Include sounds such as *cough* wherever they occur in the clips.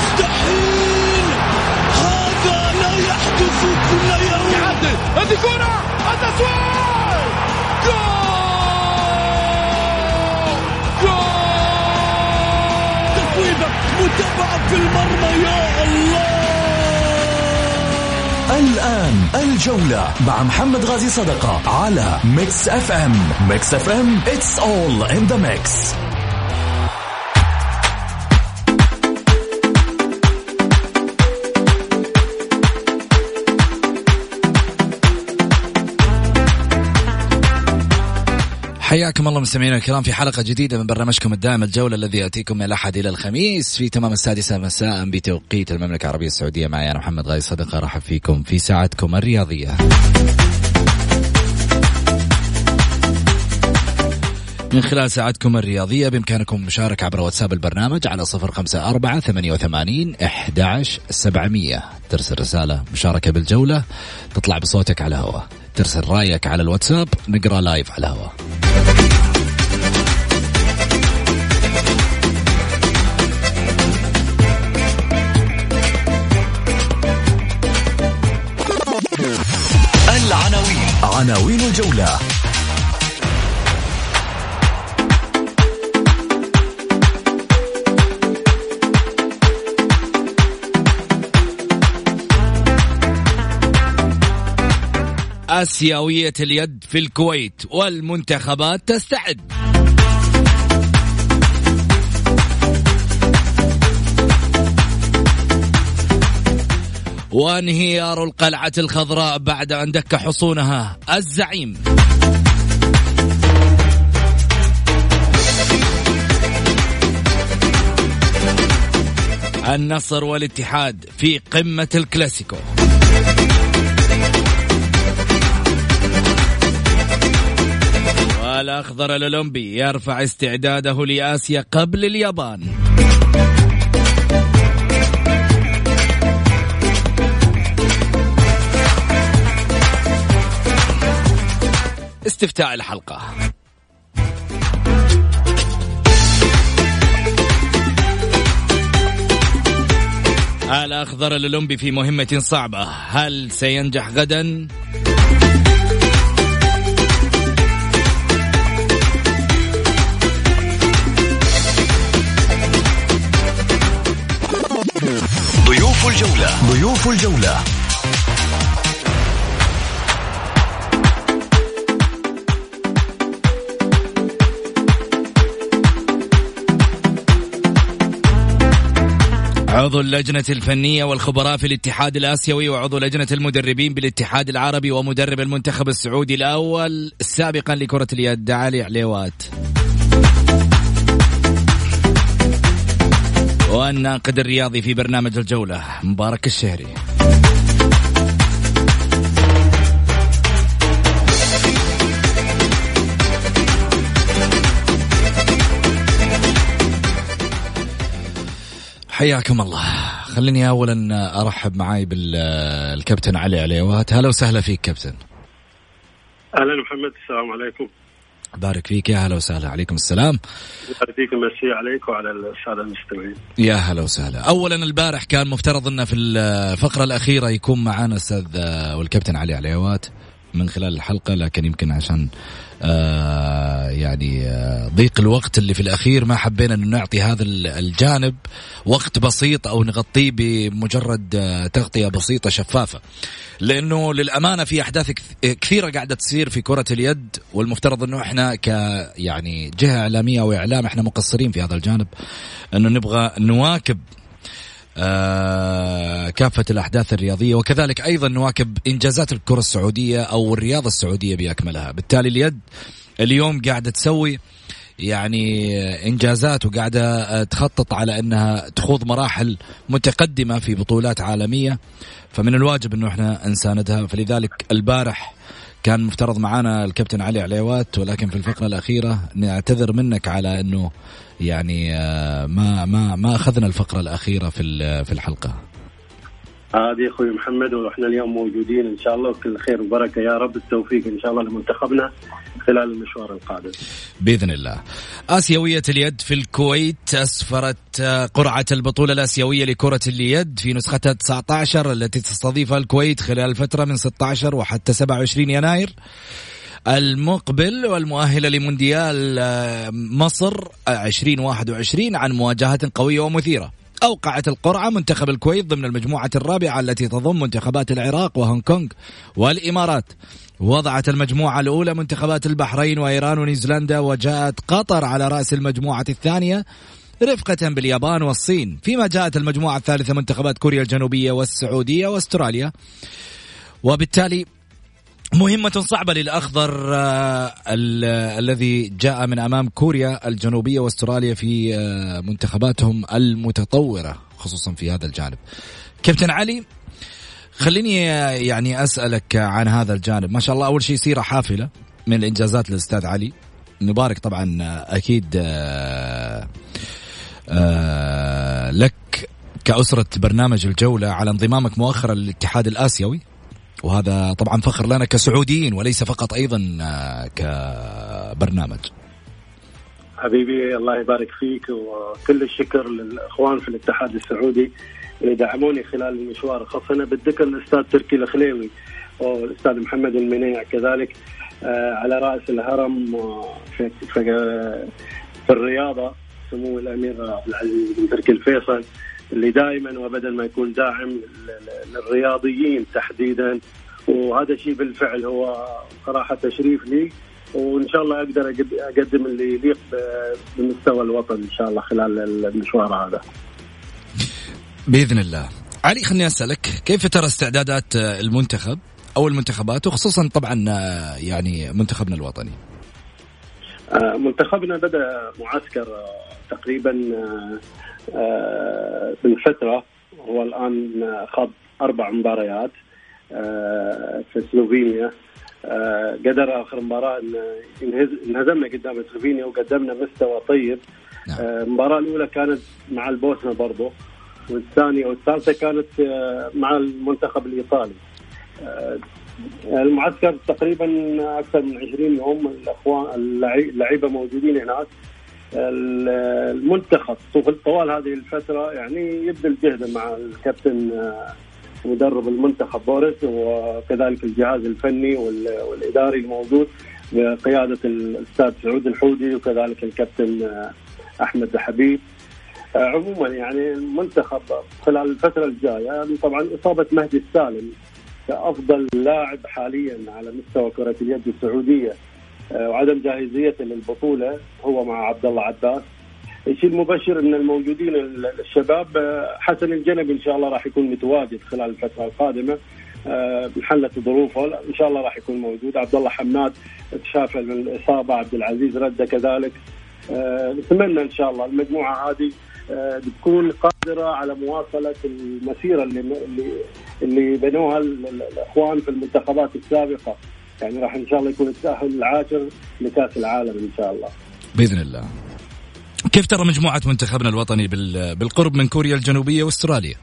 مستحيل! هذا لا يحدث كل يوم! يعدل! هذه كرة! التسويق goal! goal! متابعة في المرمى يا الله! الآن الجولة مع محمد غازي صدقة على Mix FM. Mix FM it's all in the mix. حياكم الله مستمعينا الكرام في حلقة جديدة من برنامجكم الدائم الجولة الذي يأتيكم من الأحد إلى الخميس في تمام السادسة مساء بتوقيت المملكة العربية السعودية. معي أنا محمد غاي صدقة رحب فيكم في ساعتكم الرياضية. من خلال ساعتكم الرياضية بإمكانكم المشاركة عبر واتساب البرنامج على صفر خمسة أربعة ثمانية وثمانين إحداش سبعمية. ترسل رسالة مشاركة بالجولة تطلع بصوتك على الهواء. ترسل رأيك على الواتساب نقرأ لايف على الهواء. عناوين الجولة. آسيوية اليد في الكويت والمنتخبات تستعد. وانهيار القلعة الخضراء بعد أن دك حصونها؟ الزعيم. النصر والاتحاد في قمة الكلاسيكو. والأخضر الأولمبي يرفع استعداده لآسيا قبل اليابان. استفتاء الحلقة. الأخضر الأولمبي في مهمة صعبة؟ هل سينجح غدا؟ ضيوف الجولة. ضيوف الجولة. عضو اللجنة الفنية والخبراء في الاتحاد الآسيوي وعضو لجنة المدربين بالاتحاد العربي ومدرب المنتخب السعودي الأول سابقا لكرة اليد علي عليوات. والناقد الرياضي في برنامج الجولة مبارك الشهري. حياكم الله. خليني اولا أرحب معاي بالكابتن علي عليوات. هلا وسهلا فيك كابتن. أهلا محمد السلام عليكم. بارك فيك. يا هلا وسهلا. عليكم السلام. بارك فيك مسي عليك وعلى الساده المستمعين. يا هلا وسهلا. اولا البارح كان مفترض إنه في الفقرة الأخيرة يكون معنا أستاذ والكابتن علي عليوات. من خلال الحلقة لكن يمكن عشان آه يعني آه ضيق الوقت اللي في الأخير ما حبينا إنه نعطي هذا الجانب وقت بسيط أو نغطيه بمجرد آه تغطية بسيطة شفافة. لأنه للأمانة في أحداث كثيرة قاعدة تصير في كرة اليد والمفترض إنه إحنا ك يعني جهة إعلامية أو إعلام إحنا مقصرين في هذا الجانب إنه نبغى نواكب كافة الأحداث الرياضية وكذلك أيضا نواكب إنجازات الكرة السعودية أو الرياضة السعودية بأكملها. بالتالي اليد اليوم قاعدة تسوي يعني إنجازات وقاعدة تخطط على إنها تخوض مراحل متقدمة في بطولات عالمية. فمن الواجب إنه إحنا نساندها فلذلك البارح كان مفترض معانا الكابتن علي عليوات ولكن في الفقرة الأخيرة نعتذر منك على إنه يعني ما ما ما أخذنا الفقرة الأخيرة في في الحلقة. هذه أخوي محمد وإحنا اليوم موجودين إن شاء الله وكل خير وبركة يا رب التوفيق إن شاء الله لمنتخبنا خلال المشوار القادم. بإذن الله. آسيوية اليد في الكويت أسفرت قرعة البطولة الآسيوية لكرة اليد في نسختها 19 التي تستضيفها الكويت خلال الفترة من 16 وحتى 27 يناير. المقبل والمؤهله لمونديال مصر 2021 عن مواجهة قوية ومثيرة. أوقعت القرعة منتخب الكويت ضمن المجموعة الرابعة التي تضم منتخبات العراق وهونغ كونغ والإمارات. وضعت المجموعة الأولى منتخبات البحرين وإيران ونيوزيلندا وجاءت قطر على رأس المجموعة الثانية رفقة باليابان والصين. فيما جاءت المجموعة الثالثة منتخبات كوريا الجنوبية والسعودية وأستراليا. وبالتالي مهمة صعبة للأخضر آه الذي جاء من أمام كوريا الجنوبية وأستراليا في آه منتخباتهم المتطورة خصوصا في هذا الجانب. كابتن علي خليني آه يعني أسألك عن هذا الجانب. ما شاء الله أول شيء سيرة حافلة من الإنجازات للأستاذ علي. نبارك طبعا أكيد لك كأسرة برنامج الجولة على انضمامك مؤخرا للاتحاد الآسيوي. وهذا طبعا فخر لنا كسعوديين وليس فقط أيضا آه، كبرنامج. حبيبي الله يبارك فيك وكل الشكر للإخوان في الاتحاد السعودي اللي دعموني خلال المشوار خاصة بالذكر الاستاذ تركي الخليوي والأستاذ محمد المنيع كذلك آه، على رأس الهرم في, في, في الرياضة سمو الأمير عبد العزيز بن تركي الفيصل. اللي دائما وابدا ما يكون داعم للرياضيين تحديدا وهذا الشيء بالفعل هو صراحة تشريف لي وإن شاء الله أقدر أقدم اللي يليق بمستوى الوطن إن شاء الله خلال المشوار هذا. بإذن الله. علي خليني أسألك كيف ترى استعدادات المنتخب أو المنتخبات وخصوصا طبعا يعني منتخبنا الوطني؟ آه، منتخبنا بدأ معسكر تقريبا آه، من فتره هو الآن خاض أربع مباريات آه، في سلوفينيا. آه، قدر آخر مباراة انهزمنا قدام سلوفينيا وقدمنا مستوى طيب. نعم. المباراة الأولى كانت مع البوسنة برضه والثانية والثالثة كانت مع المنتخب الإيطالي. المعسكر تقريبا أكثر من 20 يوم الاخوان اللعيبة موجودين هناك. المنتخب طوال هذه الفترة يعني يبذل جهده مع الكابتن آه، مدرب المنتخب بوريس وكذلك الجهاز الفني والإداري الموجود بقيادة الأستاذ سعود الحودي وكذلك الكابتن آه، أحمد حبيب. آه، عموما يعني المنتخب خلال الفترة الجاية يعني طبعا إصابة مهدي السالم كأفضل لاعب حاليا على مستوى كرة اليد السعودية وعدم جاهزيته للبطولة هو مع عبد الله عباس. الشيء المبشر إن الموجودين الشباب آه، حسن الجنبي إن شاء الله راح يكون متواجد خلال الفترة القادمة. انحلت آه، ظروفه إن شاء الله راح يكون موجود. عبد الله حماد تشافى من الإصابة عبد العزيز رده كذلك نتمنى إن شاء الله المجموعة هذه بتكون قادرة على مواصلة المسيرة اللي اللي اللي بنوها الأخوان في المنتخبات السابقة. يعني راح إن شاء الله يكون التأهل العاشر لكأس العالم إن شاء الله. بإذن الله. كيف ترى مجموعة منتخبنا الوطني بالقرب من كوريا الجنوبية وأستراليا؟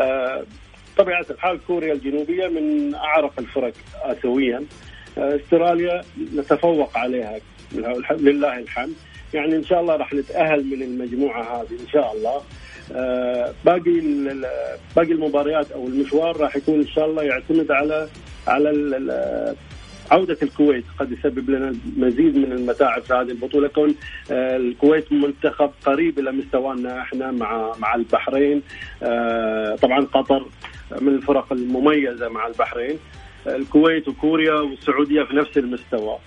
آه طبيعة الحال كوريا الجنوبية من أعرق الفرق اسيويا آه أستراليا نتفوق عليها لله الحمد. يعني إن شاء الله راح نتأهل من المجموعة هذه إن شاء الله. آه باقي باقي المباريات أو المشوار راح يكون إن شاء الله يعتمد على على عودة الكويت قد يسبب لنا مزيد من المتاعب في هذه البطولة. كون آه، الكويت منتخب قريب إلى مستوانا إحنا مع مع البحرين. آه، طبعا قطر من الفرق المميزة مع البحرين. الكويت وكوريا والسعودية في نفس المستوى.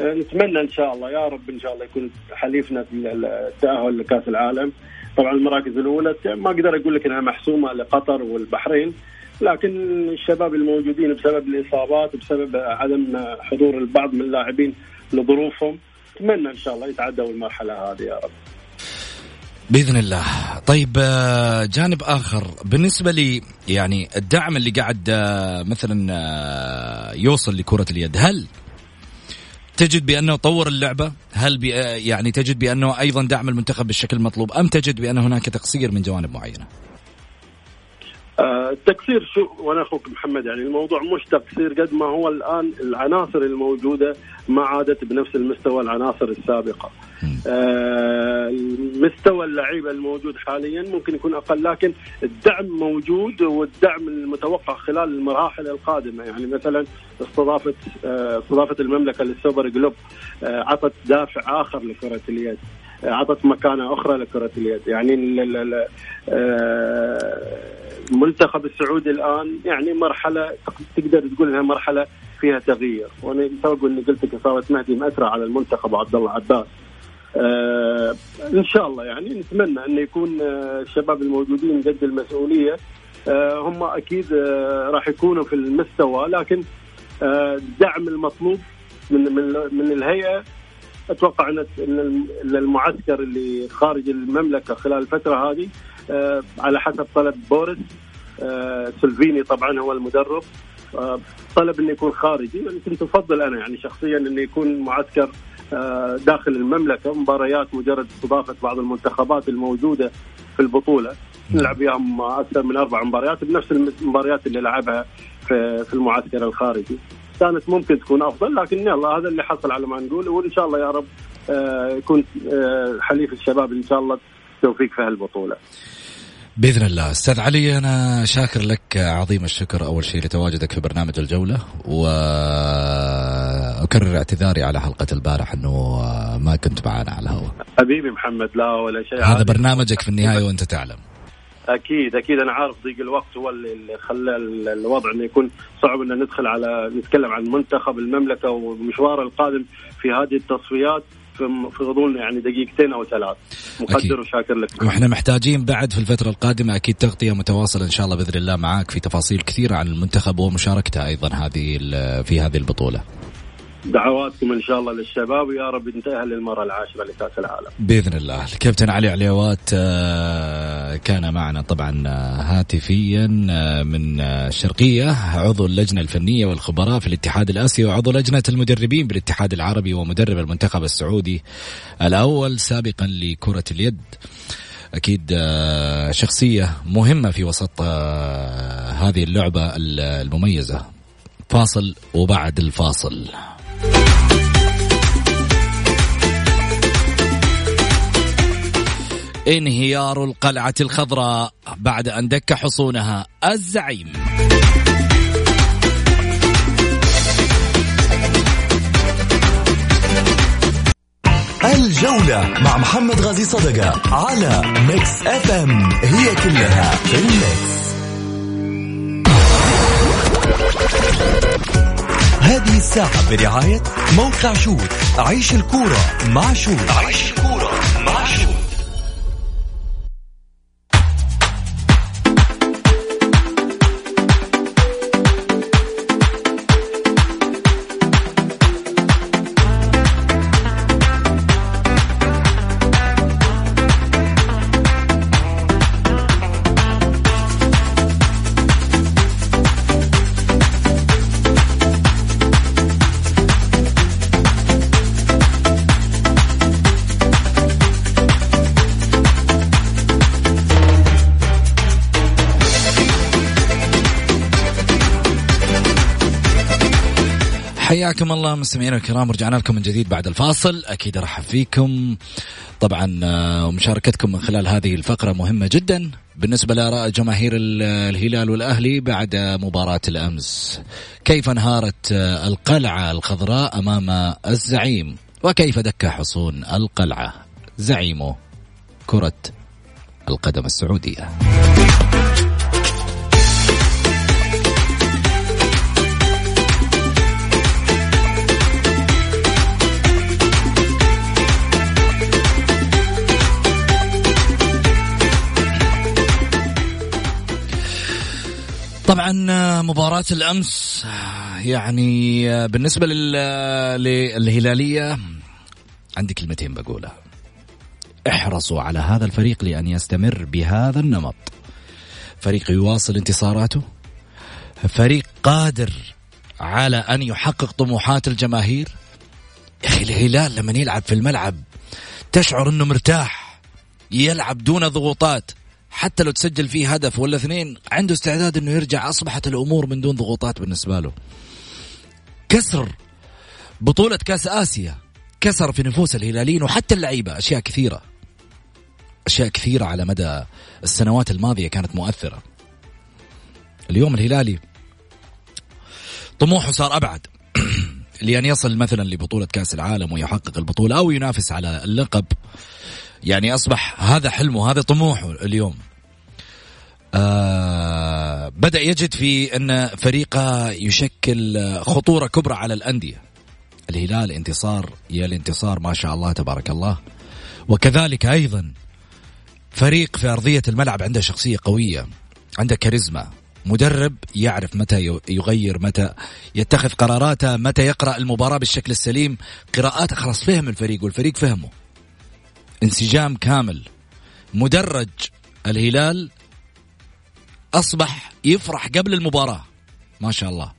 آه، نتمنى إن شاء الله يا رب إن شاء الله يكون حليفنا في التأهل لكأس العالم. طبعا المراكز الأولى ما أقدر أقول لك إنها محسومة لقطر والبحرين. لكن الشباب الموجودين بسبب الإصابات بسبب عدم حضور البعض من اللاعبين لظروفهم أتمنى إن شاء الله يتعدوا المرحلة هذه يا رب بإذن الله طيب آه، جانب آخر بالنسبة لي يعني الدعم اللي قاعد آه، مثلا آه، يوصل لكرة اليد هل تجد بأنه طور اللعبة؟ هل يعني تجد بأنه أيضا دعم المنتخب بالشكل المطلوب أم تجد بأن هناك تقصير من جوانب معينة؟ آه التقصير شو وأنا أخوك محمد يعني الموضوع مش تقصير قد ما هو الآن العناصر الموجودة ما عادت بنفس المستوى العناصر السابقة. آه مستوى اللعيبه الموجود حاليا ممكن يكون أقل لكن الدعم موجود والدعم المتوقع خلال المراحل القادمة يعني مثلا استضافة آه استضافة المملكة للسوبر جلوب آه عطت دافع آخر لكرة اليد. أعطت مكانة أخرى لكرة اليد. يعني المنتخب السعودي الآن يعني مرحلة تقدر تقول إنها مرحلة فيها تغيير. وأنا تو إني قلت إصابة مهدي مأثرة على المنتخب وعبد الله عباس. آه إن شاء الله يعني نتمنى انه يكون آه الشباب الموجودين قد المسؤولية آه هم أكيد آه راح يكونوا في المستوى. لكن آه الدعم المطلوب من من من الهيئة أتوقع أن المعسكر اللي خارج المملكة خلال الفترة هذه آه، على حسب طلب بوريس آه، سلفيني طبعا هو المدرب آه، طلب إنه يكون خارجي كنت أفضل أنا يعني شخصيا إنه يكون معسكر داخل المملكة مباريات مجرد استضافة بعض المنتخبات الموجودة في البطولة نلعب وياهم أكثر من أربع مباريات بنفس المباريات اللي لعبها في المعسكر الخارجي. كانت ممكن تكون أفضل لكن يلا هذا اللي حصل على ما نقول وإن شاء الله يا رب آه، يكون آه، حليف الشباب إن شاء الله توفيق في هالبطولة. بإذن الله. أستاذ علي أنا شاكر لك عظيم الشكر أول شيء لتواجدك في برنامج الجولة واكرر اعتذاري على حلقة البارح إنه ما كنت معنا على الهواء. حبيبي محمد لا ولا شيء. هذا برنامجك في النهاية وأنت تعلم. أكيد أكيد. أنا عارف ضيق الوقت هو اللي خلى الوضع إنه يكون صعب ان ندخل على نتكلم عن منتخب المملكة ومشواره القادم في هذه التصفيات في غضون يعني دقيقتين أو ثلاث. مقدر وشاكر لك. وإحنا محتاجين بعد في الفترة القادمة أكيد تغطية متواصلة إن شاء الله بإذن الله معاك في تفاصيل كثيرة عن المنتخب ومشاركته أيضا هذه في هذه البطولة. دعواتكم إن شاء الله للشباب ويا رب نتاهل للمرة العاشرة لكأس العالم. بإذن الله، الكابتن علي عليوات آه، كان معنا طبعا آه، هاتفيا آه، من الشرقيه عضو اللجنة الفنية والخبراء في الاتحاد الآسيوي وعضو لجنة المدربين بالاتحاد العربي ومدرب المنتخب السعودي الأول سابقا لكرة اليد. أكيد شخصية مهمة في وسط هذه اللعبة المميزة. فاصل وبعد الفاصل. انهيار القلعة الخضراء بعد أن دك حصونها الزعيم. الجولة مع محمد غازي صدقة على Mix F M هي كلها في ال mix هذه الساعة برعاية موقع Shoot. عيش الكورة مع Shoot. عيش الكورة. حياكم الله مستمعينا الكرام رجعنا لكم من جديد بعد الفاصل. أكيد ارحب فيكم طبعا آه، ومشاركتكم من خلال هذه الفقرة مهمة جدا. بالنسبة لآراء جماهير الهلال والأهلي بعد مباراة الأمس كيف انهارت آه، القلعة الخضراء أمام الزعيم؟ وكيف دك حصون القلعة زعيمه كرة القدم السعودية؟ طبعا مباراة الأمس يعني بالنسبة للهلالية عندي كلمتين بقولها. احرصوا على هذا الفريق لأن يستمر بهذا النمط. فريق يواصل انتصاراته. فريق قادر على أن يحقق طموحات الجماهير. يا أخي الهلال لما يلعب في الملعب تشعر أنه مرتاح يلعب دون ضغوطات. حتى لو تسجل فيه هدف ولا اثنين عنده استعداد إنه يرجع أصبحت الأمور من دون ضغوطات بالنسبة له. كسر بطولة كأس آسيا كسر في نفوس الهلاليين وحتى اللعيبة أشياء كثيرة. أشياء كثيرة على مدى السنوات الماضية كانت مؤثرة. اليوم الهلالي طموحه صار أبعد. *clears throat* لأن يصل مثلا لبطولة كأس العالم ويحقق البطولة أو ينافس على اللقب. يعني أصبح هذا حلمه هذا طموحه اليوم. آه بدأ يجد في أن فريقه يشكل خطورة كبرى على الأندية. الهلال انتصار يا الانتصار ما شاء الله تبارك الله. وكذلك أيضا فريق في أرضية الملعب عنده شخصية قوية عنده كاريزما. مدرب يعرف متى يغير متى يتخذ قراراته متى يقرأ المباراة بالشكل السليم. قراءاته خلاص فهم الفريق والفريق فهمه. انسجام كامل. مدرج الهلال أصبح يفرح قبل المباراة. ما شاء الله.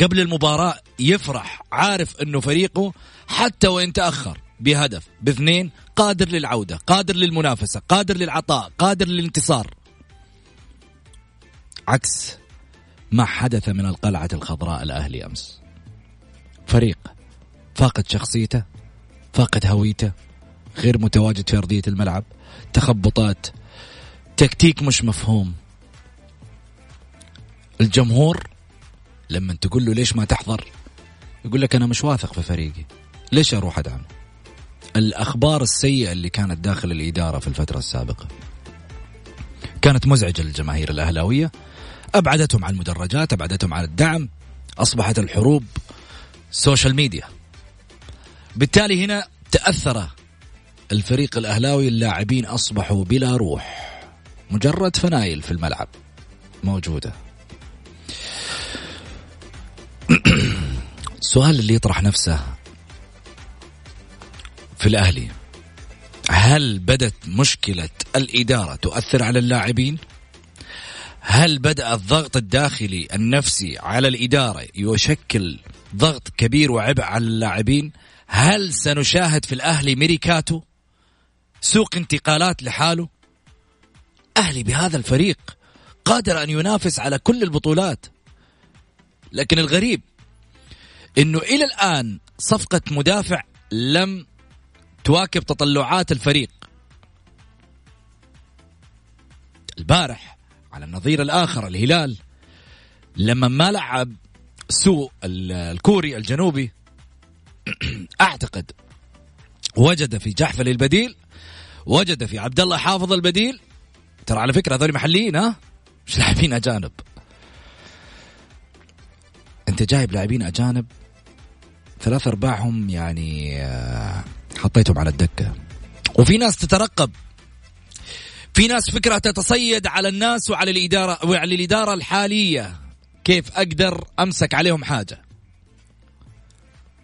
قبل المباراة يفرح عارف إنه فريقه حتى وإن تأخر بهدف باثنين قادر للعودة قادر للمنافسة قادر للعطاء قادر للانتصار. عكس ما حدث من القلعة الخضراء الأهلي أمس. فريق فاقد شخصيته فاقد هويته غير متواجد في أرضية الملعب تخبطات تكتيك مش مفهوم. الجمهور لما تقول له ليش ما تحضر؟ يقول لك أنا مش واثق في فريقي ليش أروح أدعم؟ الأخبار السيئة اللي كانت داخل الإدارة في الفترة السابقة. كانت مزعجة للجماهير الأهلاوية. أبعدتهم عن المدرجات أبعدتهم عن الدعم أصبحت الحروب social media بالتالي هنا تأثر الفريق الأهلاوي اللاعبين أصبحوا بلا روح مجرد فنايل في الملعب موجودة *clears throat* السؤال اللي يطرح نفسه في الأهلي هل بدت مشكلة الإدارة تؤثر على اللاعبين؟ هل بدأ الضغط الداخلي النفسي على الإدارة يشكل ضغط كبير وعبء على اللاعبين؟ هل سنشاهد في الأهلي ميريكاتو؟ سوق انتقالات لحاله؟ أهلي بهذا الفريق قادر أن ينافس على كل البطولات لكن الغريب إنه إلى الآن صفقة مدافع لم تواكب تطلعات الفريق البارح على النظير الآخر الهلال لما ما لعب سوء الكوري الجنوبي *clears throat* اعتقد وجد في جحفل البديل وجد في عبد الله حافظ البديل. ترى على فكرة هذول محليين ها؟ مش لاعبين أجانب. أنت جايب لاعبين أجانب ثلاث أرباعهم يعني آه، حطيتهم على الدكة. وفي ناس تترقب. في ناس فكرة تتصيد على الناس وعلى الإدارة وعلى الإدارة الحالية. كيف أقدر أمسك عليهم حاجة؟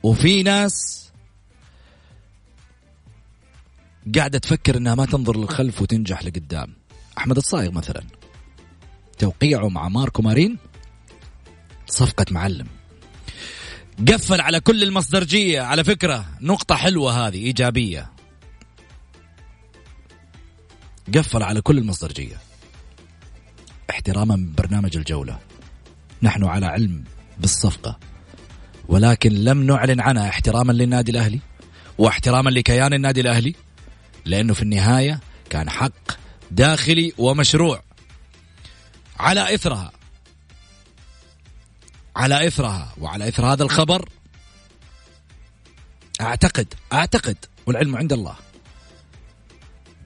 وفي ناس قاعدة تفكر أنها ما تنظر للخلف وتنجح لقدام. أحمد الصايغ مثلا. توقيعه مع ماركو مارين صفقة معلم. قفل على كل المصدرجية. على فكرة نقطة حلوة هذه إيجابية. قفل على كل المصدرجية. احتراما برنامج الجولة. نحن على علم بالصفقة. ولكن لم نعلن عنها احتراما للنادي الأهلي واحتراما لكيان النادي الأهلي لأنه في النهاية كان حق داخلي ومشروع. على إثرها. على إثرها. وعلى إثر هذا الخبر أعتقد أعتقد والعلم عند الله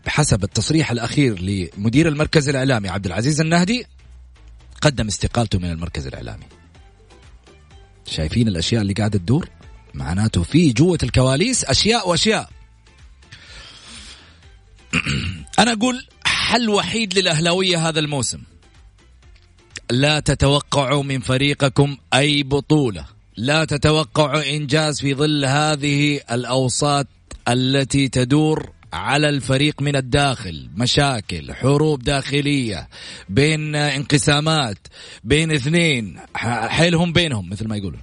بحسب التصريح الأخير لمدير المركز الإعلامي عبد العزيز النهدي قدم استقالته من المركز الإعلامي. شايفين الأشياء اللي قاعدة تدور؟ معناته في جوة الكواليس أشياء وأشياء. *clears throat* أنا أقول حل وحيد للأهلاوية هذا الموسم. لا تتوقعوا من فريقكم أي بطولة. لا تتوقعوا إنجاز في ظل هذه الأوساط التي تدور على الفريق من الداخل مشاكل حروب داخلية بين انقسامات بين اثنين حيلهم بينهم مثل ما يقولون.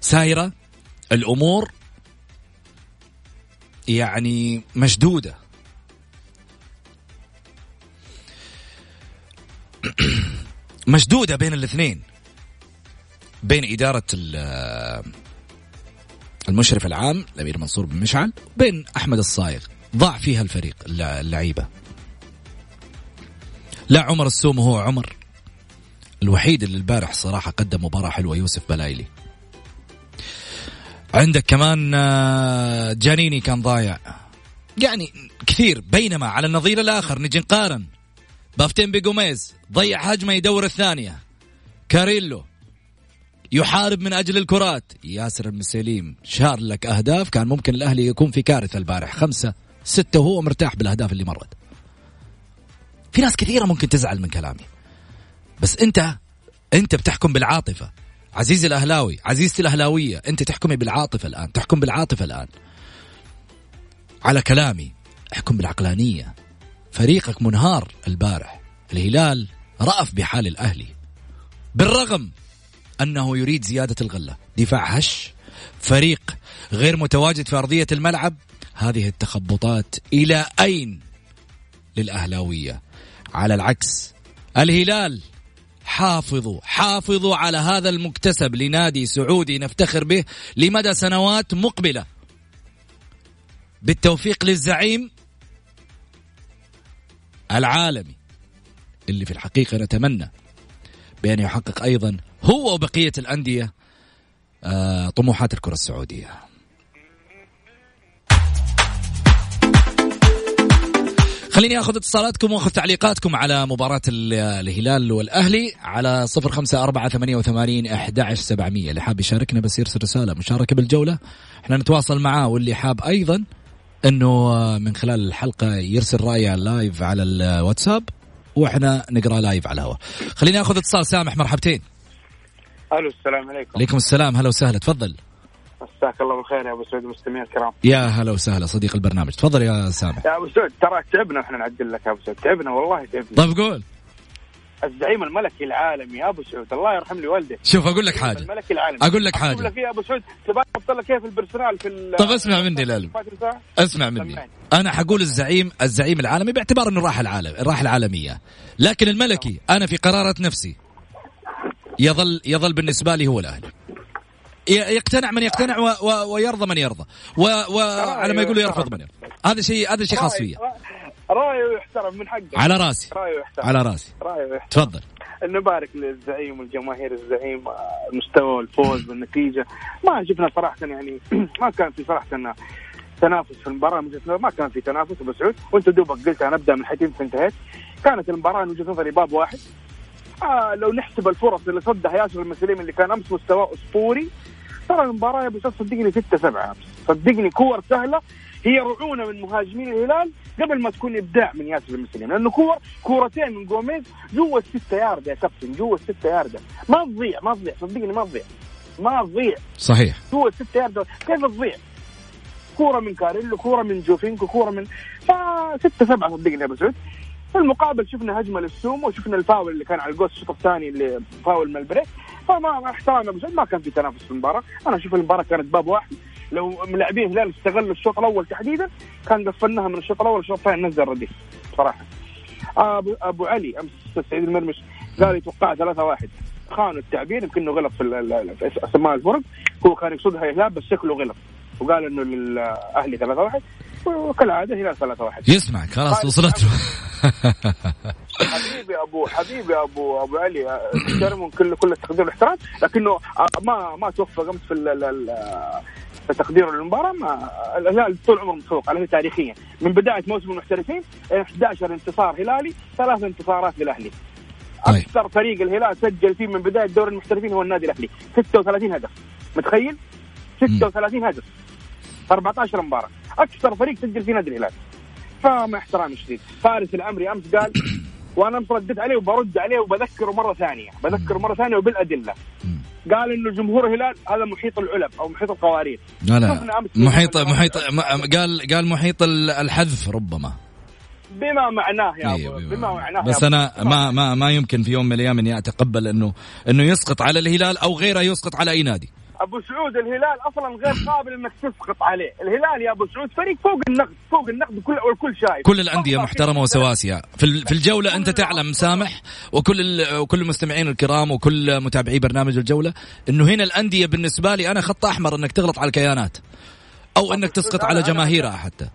سايرة الأمور يعني مشدودة. *clears throat* مشدودة بين الاثنين بين إدارة المشرف العام الأمير منصور بن مشعل بين أحمد الصايغ ضاع فيها الفريق اللعيبة. لا عمر السومة هو عمر. الوحيد اللي البارح صراحة قدم مباراة حلوة يوسف بلايلي. عندك كمان آه، جانيني كان ضايع. يعني كثير بينما على النظير الآخر نجي نقارن. بافيتمبي جوميز ضيع هجمة يدور الثانية. كاريلو يحارب من أجل الكرات. ياسر المسليم شال لك أهداف كان ممكن الأهلي يكون في كارثة البارح. خمسة ستة وهو مرتاح بالأهداف اللي مرت. في ناس كثيرة ممكن تزعل من كلامي. بس أنت أنت بتحكم بالعاطفة. عزيزي الأهلاوي عزيزتي الأهلاوية أنت تحكمي بالعاطفة الآن. تحكم بالعاطفة الآن. على كلامي احكم بالعقلانية. فريقك منهار البارح. الهلال رأف بحال الأهلي. بالرغم أنه يريد زيادة الغلة. دفاع هش فريق غير متواجد في أرضية الملعب. هذه التخبطات إلى أين للأهلاوية؟ على العكس الهلال حافظوا حافظوا على هذا المكتسب لنادي سعودي نفتخر به لمدى سنوات مقبلة. بالتوفيق للزعيم العالمي اللي في الحقيقة نتمنى بأن يحقق أيضا هو وبقية الأندية آه، طموحات الكرة السعودية. خليني آخذ اتصالاتكم وآخذ تعليقاتكم على مباراة الهلال والأهلي على صفر خمسة أربعة ثمانية وثمانين أحد سبعمية. اللي حاب يشاركنا بس يرسل رسالة مشاركة بالجولة. إحنا نتواصل معاه واللي حاب أيضا إنه من خلال الحلقة يرسل رأيه لايف على الواتساب. وإحنا نقرأ live على الهواء. خليني آخذ اتصال. سامح مرحبتين. ألو السلام عليكم. عليكم السلام. هلا وسهلا. تفضل. مساك الله بالخير يا أبو سعود المستمعين الكرام. يا هلا وسهلا صديق البرنامج. تفضل يا سامح. يا أبو سعود ترى تعبنا إحنا نعدل لك يا أبو سعود. تعبنا والله تعبنا. طيب قول. الزعيم الملكي العالمي أبو سعود. الله يرحم لي والده شوف أقول لك حاجة. الملكي العالمي. أقول لك حاجة. أقول لك يا أبو سعود تبغى أحط لك كيف ال personal في طيب اسمع مني لا اسمع مني. أنا حقول الزعيم الزعيم العالمي باعتبار إنه راح العالم راح العالمية. لكن الملكي أنا في قرارة نفسي. يظل يظل بالنسبة لي هو الأهلي. يقتنع من يقتنع و و ويرضى من يرضى. وعلى ما يقولوا يرفض من يرفض. هذا شيء هذا شيء خاص فيا. رأيه يحترم من حقه. على راسي. رأيه يحترم. على راسي. رأيه يحترم. تفضل. نبارك للزعيم والجماهير الزعيم المستوى والفوز والنتيجة. ما شفنا صراحة يعني *clears throat* ما كان في صراحة تنافس في المباراة. من ما كان في تنافس أبو سعود. وأنت دوبك قلت نبدا من حيث انت انتهيت. كانت المباراة من وجهة نظري باب واحد. آه لو نحسب الفرص اللي صدها ياسر المسلم اللي كان أمس مستواه أسطوري ترى المباراة يا أبو صدقني 6 7 صدقني كور سهلة. هي رعونة من مهاجمين الهلال قبل ما تكون إبداع من ياسر المسلم لأنه كور كورتين من جوميز جوا الستة يارد يا كابتن جوا الستة يارد ما تضيع ما تضيع صدقني ما تضيع. ما تضيع. صحيح. جوا الستة يارد كيف تضيع؟ كورة من كاريلو كورة من جوفينكو كورة من ف 6 7 صدقني يا أبو سعود. في المقابل شفنا هجمة للسومو وشفنا الفاول اللي كان على الجوس الشوط الثاني اللي فاول من ال break فما احترام أبو سعود ما كان في تنافس في المباراة. أنا أشوف المباراة كانت باب واحد. لو لاعبين الهلال استغلوا الشوط الأول تحديدا كان قفلناها من الشوط الأول الشوط الثاني نزل رديف صراحة. ابو أبو علي أمس سعيد المرمش قال يتوقع 3 1 خانوا التعبير يمكن انه غلط في أسماء الفرق. هو كان يقصدها الهلال بس شكله غلط. وقال إنه للأهلي 3 1 وكالعادة هلال 3 1 يسمعك خلاص وصلت. له حبيبي ابو حبيبي ابو أبو علي احترمه كل كل التقدير والاحترام لكنه ما ما توفق أمس في تقديره للمباراه ما الهلال طول عمره متفوق عليه تاريخيا. من بداية موسم المحترفين 11 انتصار هلالي ثلاث انتصارات للأهلي. طيب. أكثر فريق الهلال سجل فيه من بداية دوري المحترفين هو النادي الأهلي. 36 هدف. متخيل؟ 36 هدف. 14 مباراة. أكثر فريق سجل في نادي الهلال. فمع احترامي الشديد فارس العمري أمس قال *coughs* وأنا امس رديت عليه وبرد عليه وبذكره مرة ثانية. بذكره مرة ثانية وبالأدلة. قال إنه جمهور الهلال هذا محيط العلب أو محيط القوارير. لا لا محيط محيط قال قال محيط الحذف ربما. بما معناه يا أيوة ابو بما معناه. بس أنا ما ما ما يمكن في يوم من الأيام اني اتقبل انه إنه يسقط على الهلال أو غيره يسقط على أي نادي. أبو سعود الهلال أصلا غير قابل إنك تسقط عليه، الهلال يا أبو سعود فريق فوق النقد، فوق النقد وكل والكل شايف. كل الأندية محترمة وسواسية. في في الجولة أنت تعلم سامح وكل وكل المستمعين الكرام وكل متابعي برنامج الجولة إنه هنا الأندية بالنسبة لي أنا خط أحمر إنك تغلط على الكيانات أو إنك تسقط على جماهيرها حتى.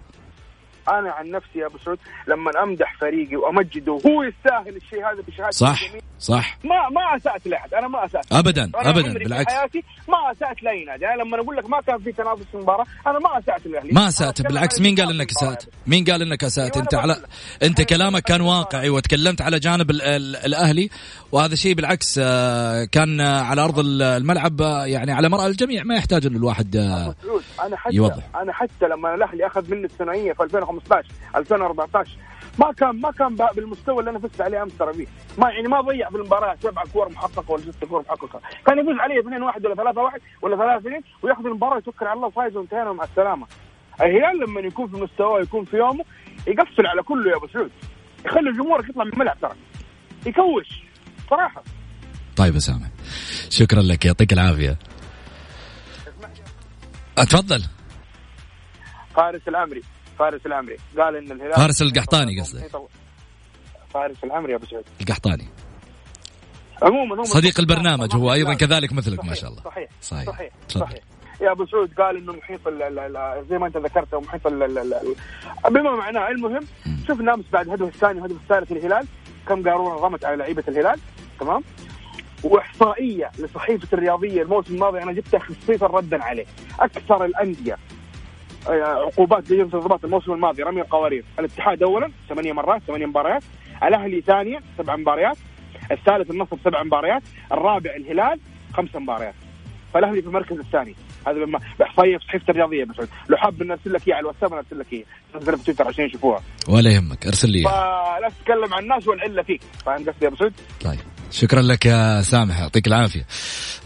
أنا عن نفسي يا أبو سعود لما أمدح فريقي وأمجده وهو يستاهل الشيء هذا بشهادة صح صح. ما ما أسأت لأحد أنا ما أسأت. ابدا ابدا بالعكس. في حياتي ما أسأت لاي نادي أنا لما أقول لك ما كان في تنافس في المباراة أنا ما أسأت الاهلي ما أسأت بالعكس. مين قال إنك أسأت؟ مين قال إنك أسأت؟ أنت على أنت كلامك كان واقعي وتكلمت على جانب الأهلي وهذا شيء بالعكس آه، كان على أرض الملعب آه، يعني على مرأى الجميع. ما يحتاج انه الواحد آه، أنا حتى يوضح. أنا حتى لما الأهلي أخذ مني الثنائية في 2015 2014 ما كان ما كان بالمستوى اللي أنا فزت عليه أمس ترى فيه. ما يعني ما ضيع في المباراة سبع كور محققه ولا ست كور محققه كان يفوز عليه 2 1 ولا 3 1 ولا 3 2 وياخذ المباراة يتوكل على الله وفايز وانتهينا مع السلامة. الهلال لما يكون في مستواه يكون في يومه يقفل على كله يا أبو سعود. يخلي الجمهور يطلع من الملعب ترى. يكوش. صراحة. طيب اسامه شكرا لك. يعطيك العافية. أتفضل. فارس الامري فارس العمري قال إن الهلال فارس القحطاني قصدي فارس العمري يا أبو سعود. القحطاني. عموما صديق البرنامج هو أيضا كذلك مثلك صحيح ما شاء الله. صحيح صحيح. صحيح, صحيح. يا أبو سعود قال إنه محيط زي ما أنت ذكرت محيط بما معناه المهم شفنا امس بعد الهدف الثاني والهدف الثالث الهلال كم قارورة رمت على لعيبة الهلال تمام؟ وإحصائية لصحيفة الرياضية الموسم الماضي أنا جبتها خصيصا ردا عليه. أكثر الأندية عقوبات لانضباط الموسم الماضي. رمي القوارير. الاتحاد اولا ثمانية مرات ثمانية مباريات. الأهلي ثانيا سبع مباريات. الثالث النصر سبع مباريات. الرابع الهلال خمس مباريات. فالأهلي في المركز الثاني. هذا بما باحصائيه في صحيفه الرياضيه بس لو حاب نرسل لك اياها على الواتساب نرسل لك اياها في تويتر عشان يشوفوها. ولا يهمك أرسل لي فلا تتكلم عن الناس والعلة فيك. فاهم قصدي يا أبو سعود؟ طيب. شكرا لك يا سامح يعطيك العافية.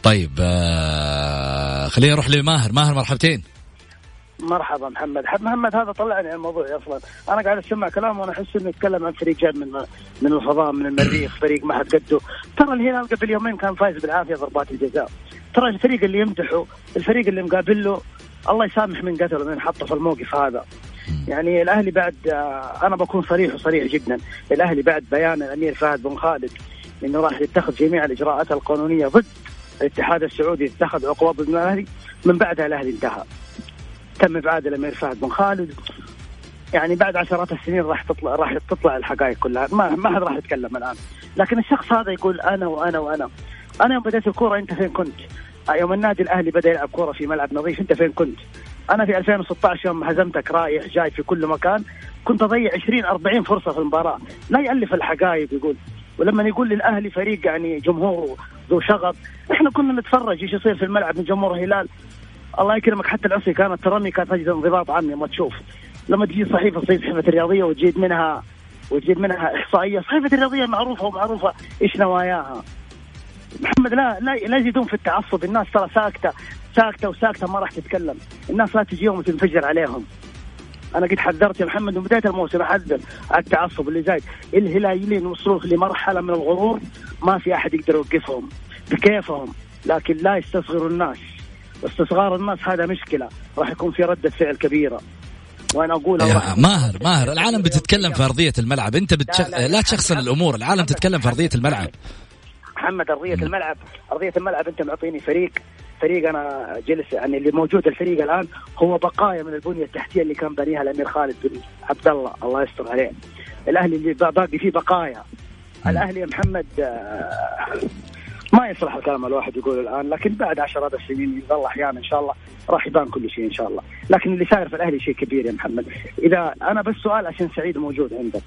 طيب آه خليني أروح لماهر. ماهر مرحبتين. مرحبا محمد. محمد هذا طلعني عن الموضوع أصلا. أنا قاعد أسمع كلام وأنا أحس إنه يتكلم عن فريق من من الفضاء من المريخ فريق ما حد قده. ترى الهلال قبل يومين كان فايز بالعافية ضربات الجزاء. ترى الفريق اللي يمدحه الفريق اللي مقابل له الله يسامح من قتله من حطه في الموقف هذا. يعني الأهلي بعد آه، أنا بكون صريح وصريح جدا. الأهلي بعد بيان الأمير فهد بن خالد إنه راح يتخذ جميع الإجراءات القانونية ضد الاتحاد السعودي اتخذ عقوبات ضد الأهلي. من بعدها الأهلي انتهى. تم ابعاد الامير فهد بن خالد. يعني بعد عشرات السنين راح تطلع راح تطلع الحقائق كلها. ما ما حد راح يتكلم الآن. لكن الشخص هذا يقول أنا وأنا وأنا. أنا يوم بديت الكورة أنت فين كنت؟ يوم النادي الأهلي بدأ يلعب كورة في ملعب نظيف أنت فين كنت؟ أنا في 2016 يوم هزمتك رايح جاي في كل مكان كنت أضيع 20 40 فرصة في المباراة. لا يألف الحقائق يقول. ولما يقول للأهلي فريق يعني جمهور ذو شغف إحنا كنا نتفرج إيش يصير في الملعب من جمهور الهلال الله يكرمك. حتى العصي كانت ترمي كانت تجد انضباط عني. ما تشوف. لما تجي صحيفة زي صحيفة الرياضيه وتجيب منها وتجيب منها إحصائية صحيفة الرياضيه معروفة ومعروفة. إيش نواياها؟ محمد لا لا لا يزيدون في التعصب. الناس ترى ساكتة ساكتة وساكتة ما راح تتكلم. الناس لا تجيهم وتنفجر عليهم. أنا قد حذرت يا محمد من بداية الموسم. أحذر على التعصب اللي زايد. الهلاليين وصلوا لمرحلة من الغرور. ما في أحد يقدر يوقفهم بكيفهم. لكن لا يستصغروا الناس. استصغار الناس هذا مشكلة راح يكون في ردة فعل كبيرة. وأنا أقول يا ماهر ماهر العالم بتتكلم في أرضية الملعب. أنت بتشخ... لا, لا, لا تشخصن الأمور العالم تتكلم في أرضية الملعب. محمد أرضية الملعب. أرضية الملعب أنت معطيني فريق. فريق أنا جلس يعني اللي موجود الفريق الآن هو بقايا من البنية التحتية اللي كان بنيها الأمير خالد بن عبد الله. الله يستر عليه. الأهلي اللي باقي فيه بقايا. الأهلي يا محمد آه، ما يصلح الكلام الواحد يقول الآن لكن بعد عشرات السنين يظل أحيانا إن شاء الله راح يبان كل شيء إن شاء الله لكن اللي صاير في الأهلي شيء كبير يا محمد إذا أنا بس سؤال عشان سعيد موجود عندك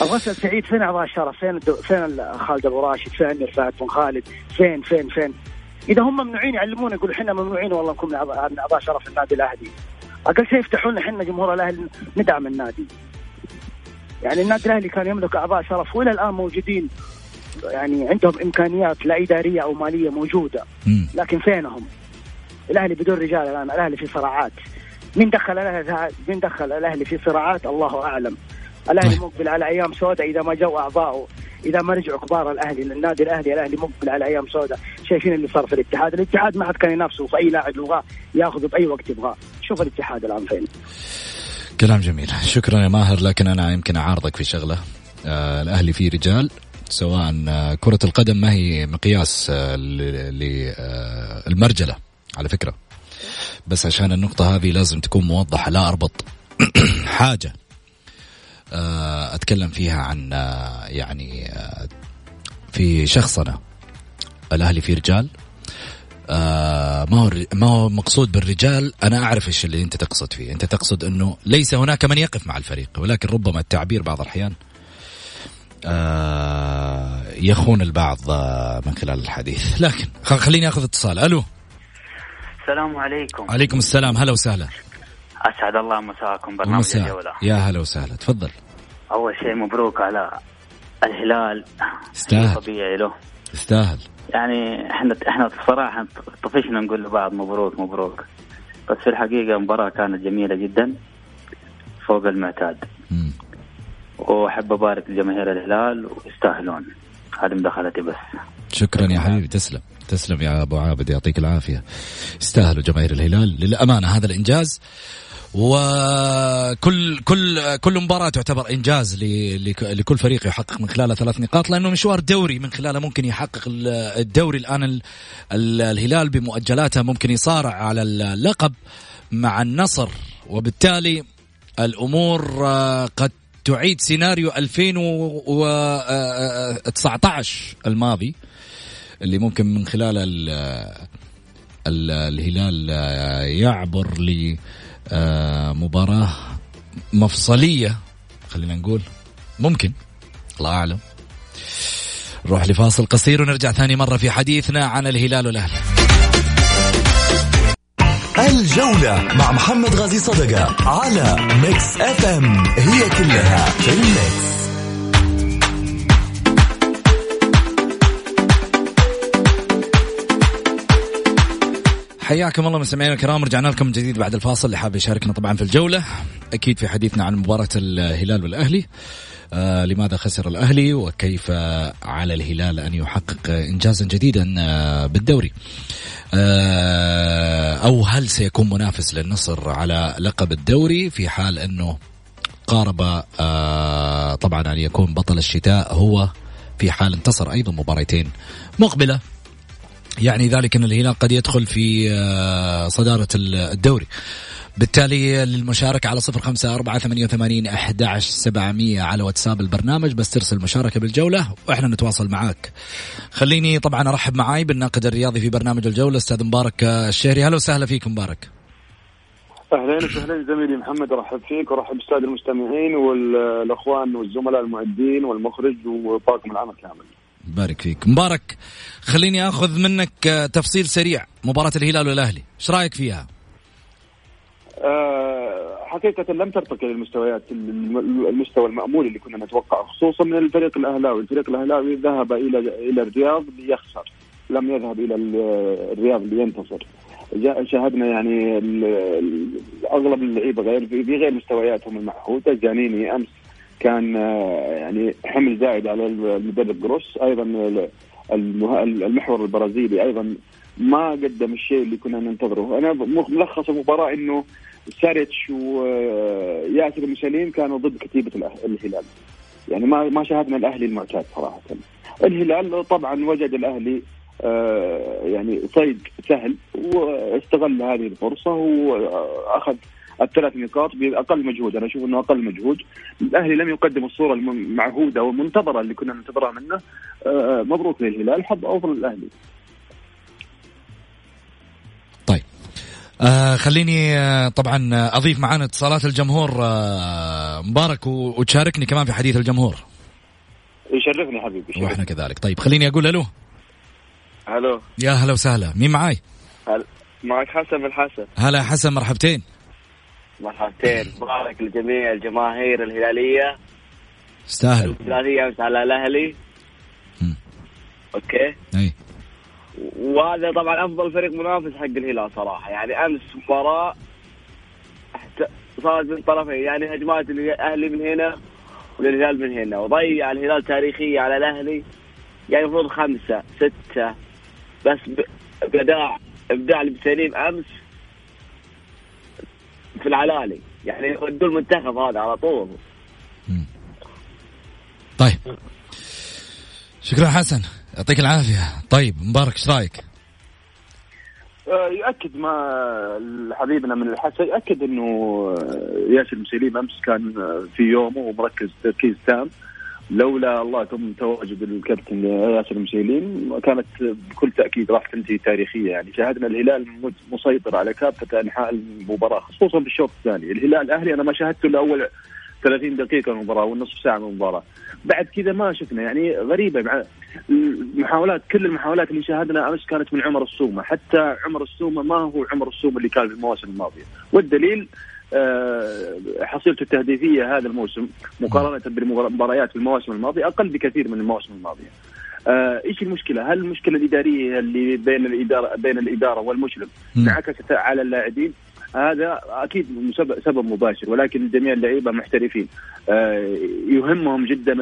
أبغى اسال سعيد فين اعضاء الشرف؟ فين الدو... فين خالد أبو راشد؟ فين فهد بن خالد؟ فين فين فين؟ إذا هم ممنوعين يعلمونا يقولوا إحنا ممنوعين والله نكون من اعضاء شرف النادي الأهلي. أقل شيء يفتحوا لنا إحنا جمهور الأهلي ندعم النادي. يعني النادي الأهلي كان يملك اعضاء شرف وإلى الآن موجودين يعني عندهم إمكانيات لا إدارية أو مالية موجودة. لكن فينهم؟ الأهلي بدون رجال الآن الأهلي في صراعات. مين دخل الأهلي مين دخل الأهلي في صراعات؟ الله أعلم. الأهلي طيب. مقبل على أيام سوداء إذا ما جو اعضائه إذا ما رجعوا كبار الأهلي للنادي الأهلي الأهلي مقبل على أيام سوداء. شايفين اللي صار في الاتحاد؟ الاتحاد ما حد كان ينافسه في اي لاعب يبغاه ياخذه بأي وقت يبغاه. شوف الاتحاد الآن فين. كلام جميل. شكرا يا ماهر لكن أنا يمكن أعارضك في شغلة. آه الأهلي فيه رجال. سواء آه، كرة القدم ما هي مقياس للمرجلة آه، على فكرة. بس عشان النقطة هذه لازم تكون موضحة لا أربط. *coughs* حاجة آه، أتكلم فيها عن يعني في شخصنة الأهلي فيه رجال ما هو ما هو مقصود بالرجال؟ أنا أعرف إيش اللي أنت تقصد فيه. أنت تقصد إنه ليس هناك من يقف مع الفريق ولكن ربما التعبير بعض الأحيان آه، يخون البعض آه، من خلال الحديث. لكن خليني آخذ اتصال. ألو. السلام عليكم. عليكم السلام. هلا وسهلا. أسعد الله مساكم برنامج الجولة. يا هلا وسهلا. تفضل. أول شيء مبروك على الهلال. استاهل طبيعي له. استاهل يعني إحنا إحنا بصراحه طفشنا نقول لبعض مبروك مبروك. بس في الحقيقة المباراه كانت جميلة جدا فوق المعتاد. وأحب أبارك لجماهير الهلال ويستاهلون. هذه مداخلتي بس. شكرا يا حبيبي. تسلم. تسلم يا أبو عابد. يعطيك العافية. يستاهلوا جماهير الهلال. للأمانة هذا الإنجاز. وكل كل كل مباراة تعتبر إنجاز لكل فريق يحقق من خلالها ثلاث نقاط لأنه مشوار دوري من خلاله ممكن يحقق الدوري الآن الهلال بمؤجلاته ممكن يصارع على اللقب مع النصر. وبالتالي الأمور آه، قد تعيد سيناريو 2019 الماضي اللي ممكن من خلال الهلال يعبر لمباراة مفصلية خلينا نقول. ممكن الله أعلم. نروح لفاصل قصير ونرجع ثاني مرة في حديثنا عن الهلال والأهلي. الجولة مع محمد غازي صدقة على Mix FM هي كلها في ال mix حياكم الله مستمعينا الكرام رجعنا لكم من جديد بعد الفاصل. اللي حاب يشاركنا طبعا في الجولة أكيد في حديثنا عن مباراة الهلال والأهلي. آه لماذا خسر الأهلي وكيف على الهلال أن يحقق انجازا جديدا آه بالدوري؟ آه أو هل سيكون منافس للنصر على لقب الدوري في حال أنه قارب طبعا أن يكون بطل الشتاء هو في حال انتصر أيضا مباراتين مقبلة؟ يعني ذلك أن الهلال قد يدخل في صدارة الدوري. بالتالي للمشاركة على صفر خمسة أربعة ثمانية وثمانين أحد سبعمية على واتساب البرنامج. بس ترسل مشاركة بالجولة وإحنا نتواصل معاك. خليني طبعا أرحب معاي بالناقد الرياضي في برنامج الجولة أستاذ مبارك الشهري. هلا وسهلا فيكم مبارك. اهلين وسهلين زميلي محمد أرحب فيك وأرحب بالساده المستمعين والأخوان والزملاء المعدين والمخرج وطاقم العمل كامل. بارك فيك. مبارك خليني آخذ منك تفصيل سريع. مباراة الهلال والأهلي إيش رأيك فيها؟ حقيقة لم ترتقي للمستويات المستوى المأمول اللي كنا نتوقعه خصوصا من الفريق الأهلاوي، الفريق الأهلاوي ذهب إلى إلى الرياض ليخسر، لم يذهب إلى الرياض لينتصر. شاهدنا يعني أغلب اللعيبة غير في غير مستوياتهم المعهوده جانيني أمس كان آه، يعني حمل زائد على المدرب جروس أيضا المحور البرازيلي أيضا ما قدم الشيء اللي كنا ننتظره. أنا ملخص المباراه إنه ساريتش وياسر المسلين كانوا ضد كتيبة الهلال. يعني ما ما شاهدنا الأهلي المعتاد صراحة. الهلال طبعا وجد الأهلي آه، يعني صيد سهل واستغل هذه الفرصة وأخذ الثلاث نقاط بأقل مجهود. أنا أشوف إنه أقل مجهود. الأهلي لم يقدم الصورة المعهودة والمنتظرة اللي كنا ننتظرها منه. آه، مبروك للهلال. حظ أوفر للأهلي. آه خليني آه طبعا أضيف معنا اتصالات الجمهور آه مبارك وتشاركني كمان في حديث الجمهور. يشرفني حبيبي يشرفني. وإحنا كذلك. طيب خليني أقول ألو. ألو يا هلا وسهلا. مين معاي؟ هل... معك حسن بن حسن. هلا حسن مرحبتين. مرحبتين. مبارك لجميع الجماهير الهلالية. استاهلوا الهلاليه امس على الاهلي أوكي. أي. وهذا طبعا أفضل فريق منافس حق الهلال صراحة. يعني أمس مباراة صارت من طرفين. يعني هجمات الأهلي من هنا للهلال من هنا. وضيع الهلال تاريخية على الأهلي. يعني المفروض خمسة ستة. بس بإبداع إبداع المسلمين أمس في العلالي. يعني يودوا المنتخب هذا على طول. طيب. شكرا حسن. يعطيك العافية. طيب مبارك إيش رأيك؟ آه، يؤكد ما حبيبنا من الحسن يؤكد إنه ياسر المسيليم امس كان في يومه ومركز تركيز تام. لولا الله ثم تواجد الكابتن ياسر المسيلين كانت بكل تأكيد راح تنتهي تاريخية يعني. شاهدنا الهلال مسيطر على كافة أنحاء المباراة خصوصا في الشوط الثاني. الهلال الاهلي أنا ما شاهدته إلا أول 30 دقيقة من المباراة والنصف ساعة من المباراة بعد كذا ما شفنا يعني غريبة مع المحاولات كل المحاولات اللي شاهدنا أمس كانت من عمر السومة حتى عمر السومة ما هو عمر السومة اللي كان في المواسم الماضية والدليل آه، حصيلته التهديفية هذا الموسم مقارنة بالمباريات في المواسم الماضية أقل بكثير من المواسم الماضية. آه إيش المشكلة؟ هل المشكلة الإدارية اللي بين الإدارة بين الإدارة والمشرف انعكست على اللاعبين؟ هذا أكيد سبب مباشر ولكن جميع اللعيبة محترفين آه يهمهم جدا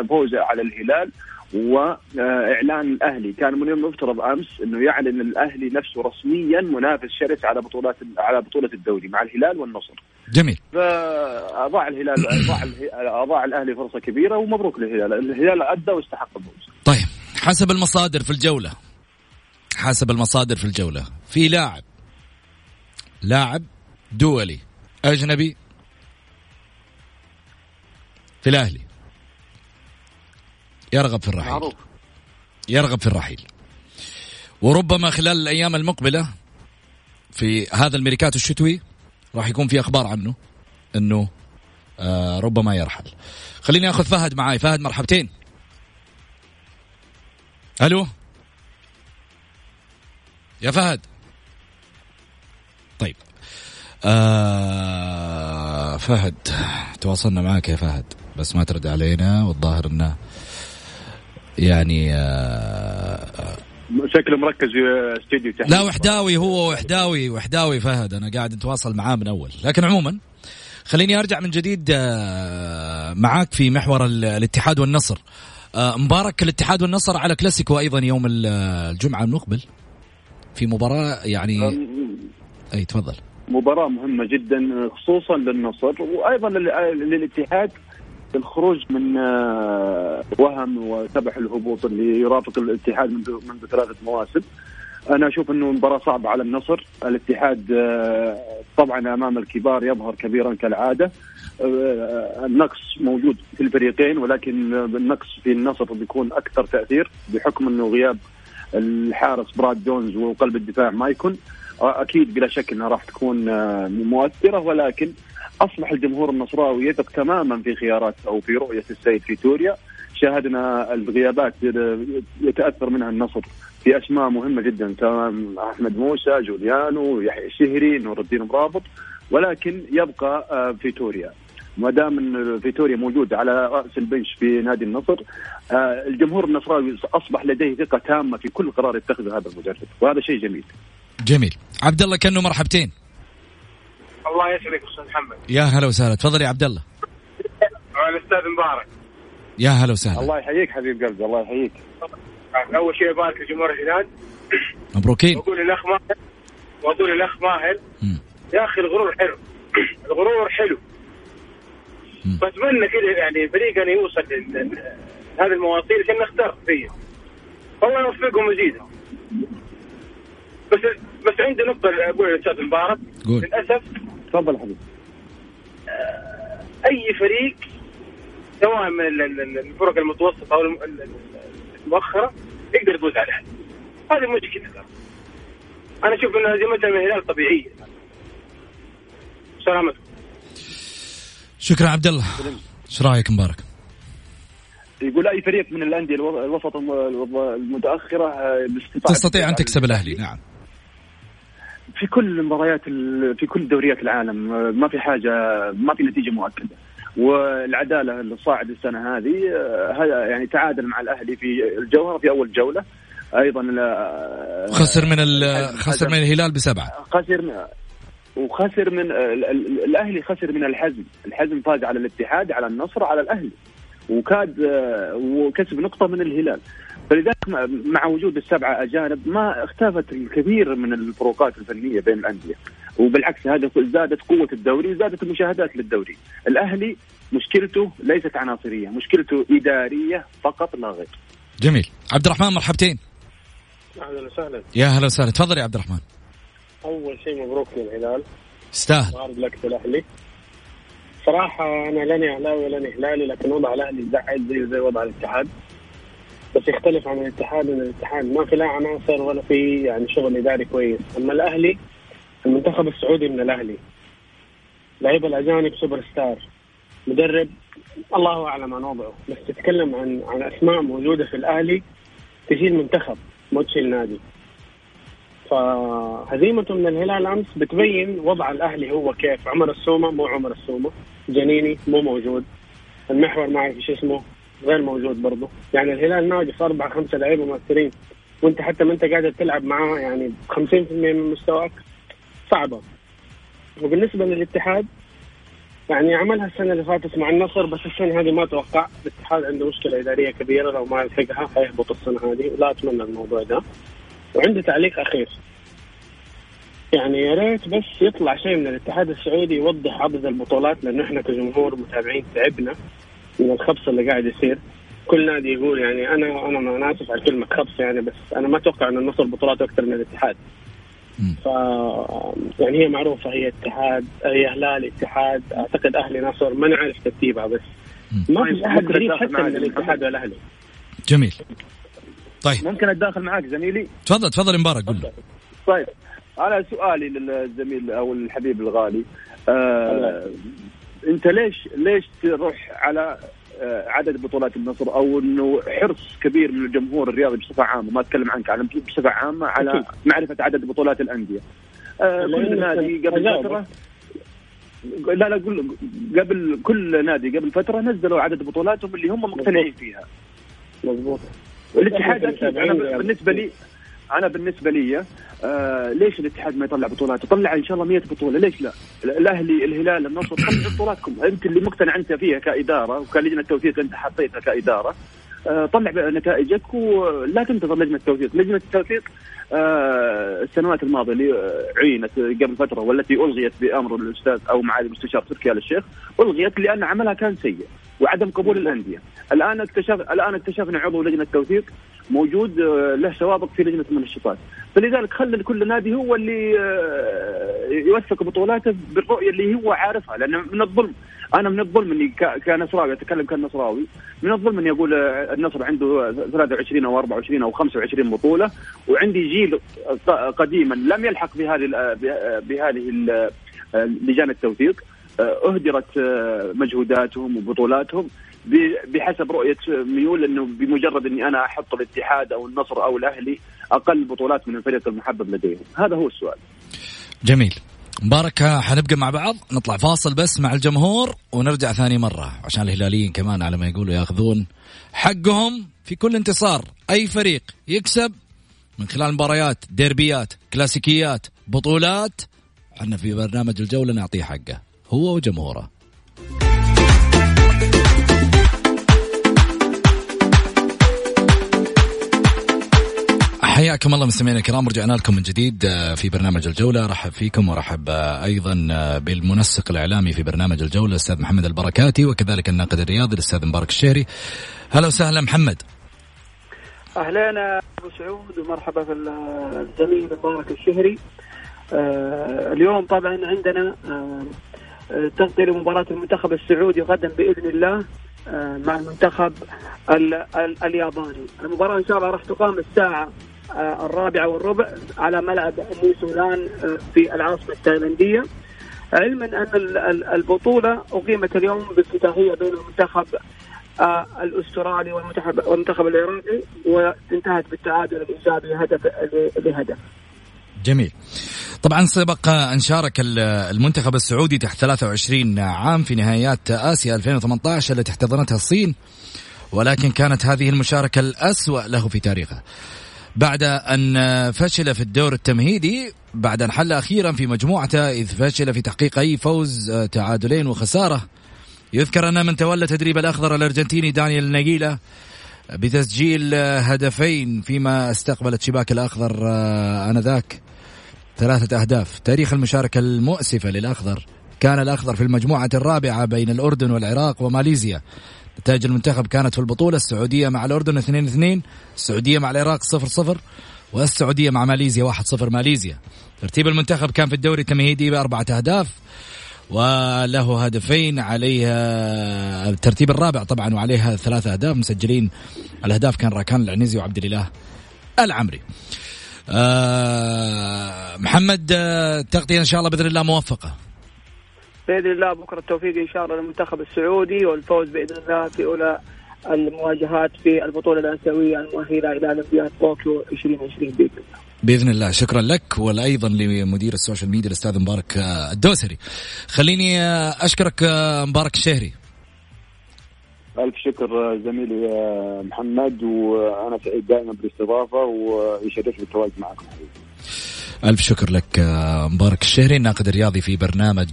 الفوز على الهلال وإعلان الأهلي كان من المفترض أمس إنه يعلن الأهلي نفسه رسميا منافس شرس على بطولات على بطولة الدوري مع الهلال والنصر. جميل. فأضاع الهلال *coughs* أضاع أضاع الأهلي فرصة كبيرة ومبروك للهلال، الهلال أدى واستحق الفوز. طيب حسب المصادر في الجولة حسب المصادر في الجولة في لاعب لاعب دولي أجنبي في الأهلي. يرغب في الرحيل. معروف. يرغب في الرحيل. وربما خلال الأيام المقبلة في هذا الميركات الشتوي راح يكون في أخبار عنه إنه آه ربما يرحل. خليني آخذ فهد معاي. فهد مرحبتين. ألو؟ يا فهد. طيب. آه فهد تواصلنا معك يا فهد بس ما ترد علينا والظاهر إنه يعني آه شكله مركز في استديو تحت. لا وحداوي هو وحداوي وحداوي فهد أنا قاعد أتواصل معاه من أول. لكن عموما خليني أرجع من جديد آه، معاك في محور الاتحاد والنصر. آه، مبارك الاتحاد والنصر على كلاسيكو أيضا يوم الجمعة المقبل في مباراة يعني أي تفضل. مباراة مهمة جدا خصوصا للنصر وأيضا للاتحاد الخروج من آه، وهم وسبح الهبوط اللي يرافق الاتحاد منذ منذ ثلاثة مواسم. أنا أشوف إنه مباراة صعبة على النصر. الاتحاد آه، طبعا أمام الكبار يظهر كبيرا كالعادة. آه، النقص موجود في الفريقين ولكن النقص في النصر بيكون أكثر تأثير بحكم إنه غياب الحارس براد جونز وقلب الدفاع مايكون. أكيد بلا شك إنها راح تكون مؤثرة ولكن أصبح الجمهور النصراوي يثق تماما في خيارات أو في رؤية السيد فيتوريا شاهدنا الغيابات يتأثر منها النصر في أسماء مهمة جدا تمام أحمد موسى جوليانو يحيى الشهري نور الدين مرابط ولكن يبقى آه، فيتوريا ما دام إن فيتوريا موجود على رأس البنش في نادي النصر آه، الجمهور النصراوي أصبح لديه ثقة تامة في كل قرار يتخذه هذا المدرب وهذا شيء جميل. جميل. عبد الله كأنه مرحبتين. الله يسعدك أستاذ محمد. يا هلا وسهلا. تفضل يا عبد الله. الأستاذ مبارك. يا هلا وسهلا. الله يحييك حبيب قلبي الله يحييك. أول شيء أبارك لجمهور الهلال. مبروكين. وأقول الاخ ماهر وأقول الاخ ماهر يا أخي الغرور حلو. الغرور حلو. بتمنى كذا يعني فريقنا يوصل هذه المواصيل عشان نختار فيه الله يوفقهم ويزيدهم. بس بس عندي نقطة أقول للأستاذ مبارك. للأسف تفضل حبيبي. آه، أي فريق سواء من الفرق المتوسطة أو المؤخرة يقدر يفوز على الأهلي هذه مشكلة أنا أشوف أن هزيمتنا من الهلال طبيعية. سلامتكم. شكرا عبد الله. إيش رأيك مبارك؟ يقول أي فريق من الأندية الوسط المتأخرة آه، تستطيع أن تكسب الأهلي. نعم. في كل مباريات في كل دوريات العالم ما في حاجة ما في نتيجة مؤكدة. والعدالة الصاعد السنة هذه هذا يعني تعادل مع الأهلي في الجوهره في أول جولة. أيضا خسر من خسر من الهلال بسبعة. خسر وخسر من الأهلي خسر من الحزم، الحزم فاز على الاتحاد على النصر على الأهلي. وكاد آه، وكسب نقطة من الهلال. فلذلك مع وجود السبعة أجانب ما اختفت الكثير من الفروقات الفنية بين الأندية. وبالعكس هذا زادت قوة الدوري وزادت المشاهدات للدوري. الأهلي مشكلته ليست عناصرية مشكلته إدارية فقط لا غير. جميل. عبد الرحمن مرحبتين. أهلا وسهلا. يا هلا وسهلا. تفضل يا عبد الرحمن. أول شيء مبروك للهلال. استاهل بارك لك الأهلي. صراحة أنا لاني أهلاوي ولاني هلالي لكن وضع الأهلي زعل زي زي وضع الاتحاد. بس يختلف عن الاتحاد ان الاتحاد. ما في لا عناصر ولا في يعني شغل إداري كويس. أما الأهلي المنتخب السعودي من الأهلي. لعيبه الأجانب سوبر ستار. مدرب الله أعلم عن وضعه. بس تتكلم عن عن أسماء موجودة في الأهلي تشيل منتخب مو تشيل نادي فهزيمته من الهلال أمس بتبين وضع الأهلي هو كيف. عمر السومة مو عمر السومة. جنيني مو موجود. المحور ما اعرف إيش اسمه؟ غير موجود برضه يعني الهلال ناقص أربع خمسة لعيبة مؤثرين. وانت حتى ما انت قاعد تلعب معاه يعني 50% من مستواك صعبة. وبالنسبة للاتحاد يعني عملها السنة اللي فاتت مع النصر بس السنة هذه ما أتوقع الاتحاد عنده مشكلة إدارية كبيرة لو ما يلحقها حيهبط السنة هذه. ولا أتمنى الموضوع ده. وعندي تعليق أخير. يعني يا ريت بس يطلع شيء من الاتحاد السعودي يوضح عدد البطولات لأنه إحنا كجمهور متابعين تعبنا. من الخبص اللي قاعد يصير. كل نادي يقول يعني أنا أنا أنا آسف على كلمة خبص يعني بس أنا ما أتوقع ان النصر بطولات أكثر من الاتحاد. ف يعني هي معروفة هي اتحاد هي هلال اتحاد. أعتقد أهلي نصر ما نعرف ترتيبها بس ما في أحد قريب حتى من الاتحاد والاهلي. جميل. طيب. ممكن أتداخل معك زميلي؟ تفضل تفضل مبارك قول طيب أنا سؤالي للزميل أو الحبيب الغالي. آه انت ليش ليش تروح على آه، عدد بطولات النصر أو انه حرص كبير من الجمهور الرياضي بصفه عامه ما اتكلم عنك على بصفه عامه على معرفة عدد بطولات الأندية. آه كل نادي قبل فترة لا لا قل قبل كل نادي قبل فترة نزلوا عدد بطولاتهم اللي هم مقتنعين فيها. مضبوط. الاتحاد أكيد أنا بالنسبة لي أنا بالنسبة لي آه ليش الاتحاد ما يطلع بطولات؟ يطلع إن شاء الله 100 بطولة، ليش لا؟ الأهلي، الهلال، النصر طلع بطولاتكم، انت اللي مقتنع أنت فيها كإدارة وكلجنه توثيق أنت حطيتها كإدارة آه طلع نتائجك ولا تنتظر لجنة التوثيق، لجنة التوثيق آه السنوات الماضية اللي عينت قبل فترة والتي ألغيت بأمر الأستاذ أو معالي المستشار تركي آل الشيخ ألغيت لأن عملها كان سيء وعدم قبول الأندية. الآن اكتشف الآن اكتشفنا عضو لجنة التوثيق موجود آه، له سوابق في لجنة المنشطات فلذلك خلى كل نادي هو اللي آه، يوثق بطولاته بالرؤية اللي هو عارفها. لأن من الظلم أنا من الظلم إني كنصراوي أتكلم كنصراوي من الظلم إني أقول آه، النصر عنده 23 أو 24 أو 25 بطولة وعندي جيل قديما لم يلحق بهذه بهذه لجان التوثيق. أهدرت مجهوداتهم وبطولاتهم. بحسب رؤية ميول إنه بمجرد إني أنا أحط الاتحاد أو النصر أو الأهلي أقل بطولات من الفريق المحبب لديهم هذا هو السؤال. جميل. مبارك حنبقى مع بعض. نطلع فاصل بس مع الجمهور ونرجع ثاني مرة. عشان الهلاليين كمان على ما يقولوا ياخذون حقهم في كل انتصار. أي فريق يكسب من خلال مباريات ديربيات كلاسيكيات بطولات إحنا في برنامج الجولة نعطيه حقه. هو وجمهوره. حياكم الله مستمعينا الكرام رجعنا لكم من جديد آه، في برنامج الجولة. رحب فيكم ورحب آه، أيضا آه، بالمنسق الإعلامي في برنامج الجولة الأستاذ محمد البركاتي وكذلك الناقد الرياضي الأستاذ مبارك الشهري. هلا وسهلا محمد. أهلين أبو سعود ومرحبا في الزميل مبارك الشهري. اليوم طبعا عندنا تغطية لمباراة المنتخب السعودي غدا بإذن الله. مع المنتخب الياباني. المباراة إن شاء الله راح تقام الساعة آه، الرابعة والربع على ملعب نيوسولان آه، في العاصمة التايلاندية. علما أن البطولة أقيمت اليوم بافتتاحية بين المنتخب آه، الأسترالي والمنتخب والمنتخب العراقي وانتهت بالتعادل الإيجابي هدف لهدف. جميل. طبعا سبق أن شارك المنتخب السعودي تحت 23 عام في نهائيات آسيا 2018 التي احتضنتها الصين ولكن كانت هذه المشاركة الأسوأ له في تاريخه. بعد أن فشل في الدور التمهيدي بعد أن حل أخيرا في مجموعته إذ فشل في تحقيق أي فوز آه، تعادلين وخسارة. يذكر أن من تولى تدريب الأخضر الأرجنتيني دانيال نجيلة بتسجيل هدفين فيما استقبلت شباك الأخضر آنذاك. ثلاثة أهداف. تاريخ المشاركة المؤسفة للأخضر. كان الأخضر في المجموعة الرابعة بين الأردن والعراق وماليزيا. نتائج المنتخب كانت في البطولة السعودية مع الأردن 2-2 السعودية مع العراق 0-0 والسعودية مع ماليزيا 1-0 ماليزيا. ترتيب المنتخب كان في الدوري التمهيدي بأربعة أهداف وله هدفين عليها الترتيب الرابع طبعا وعليها ثلاثة أهداف. مسجلين الأهداف كان راكان العنزي وعبد الإله العمري. آه محمد آه تغطية إن شاء الله بإذن الله موفقة. بإذن الله بكرة التوفيق إن شاء الله للمنتخب السعودي والفوز بإذن الله في أولى المواجهات في البطولة الآسيوية المؤهلة إلى أولمبياد طوكيو 2020 بإذن الله. بإذن الله. شكرا لك وأيضا لمدير ال social media الأستاذ مبارك الدوسري. خليني أشكرك مبارك الشهري. ألف شكر زميلي محمد وأنا سعيد دائما بالاستضافة ويشرفني التواجد معكم. ألف شكر لك مبارك الشهري الناقد الرياضي في برنامج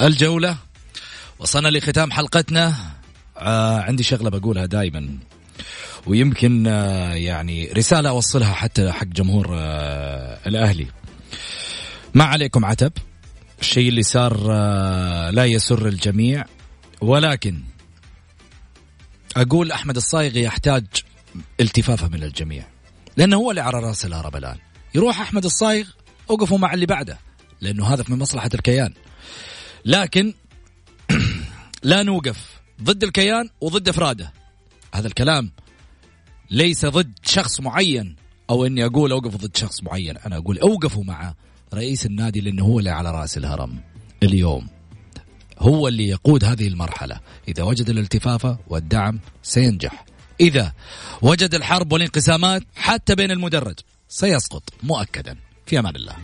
الجولة. وصلنا لختام حلقتنا. عندي شغلة بقولها دائما ويمكن يعني رسالة أوصلها حتى حق جمهور الأهلي. ما عليكم عتب الشيء اللي صار لا يسر الجميع ولكن أقول أحمد الصايغ يحتاج التفافة من الجميع لأنه هو اللي على رأس الهرب الآن. يروح أحمد الصايغ وقفوا مع اللي بعده لأنه هذا من مصلحة الكيان. لكن *clears throat* لا نوقف ضد الكيان وضد أفراده. هذا الكلام ليس ضد شخص معين أو إني أقول اوقف ضد شخص معين أنا أقول أوقفوا مع رئيس النادي لأنه هو اللي على رأس الهرم اليوم. هو اللي يقود هذه المرحلة. إذا وجد الالتفافه والدعم سينجح. إذا وجد الحرب والانقسامات حتى بين المدرج سيسقط مؤكدا. في أمان الله.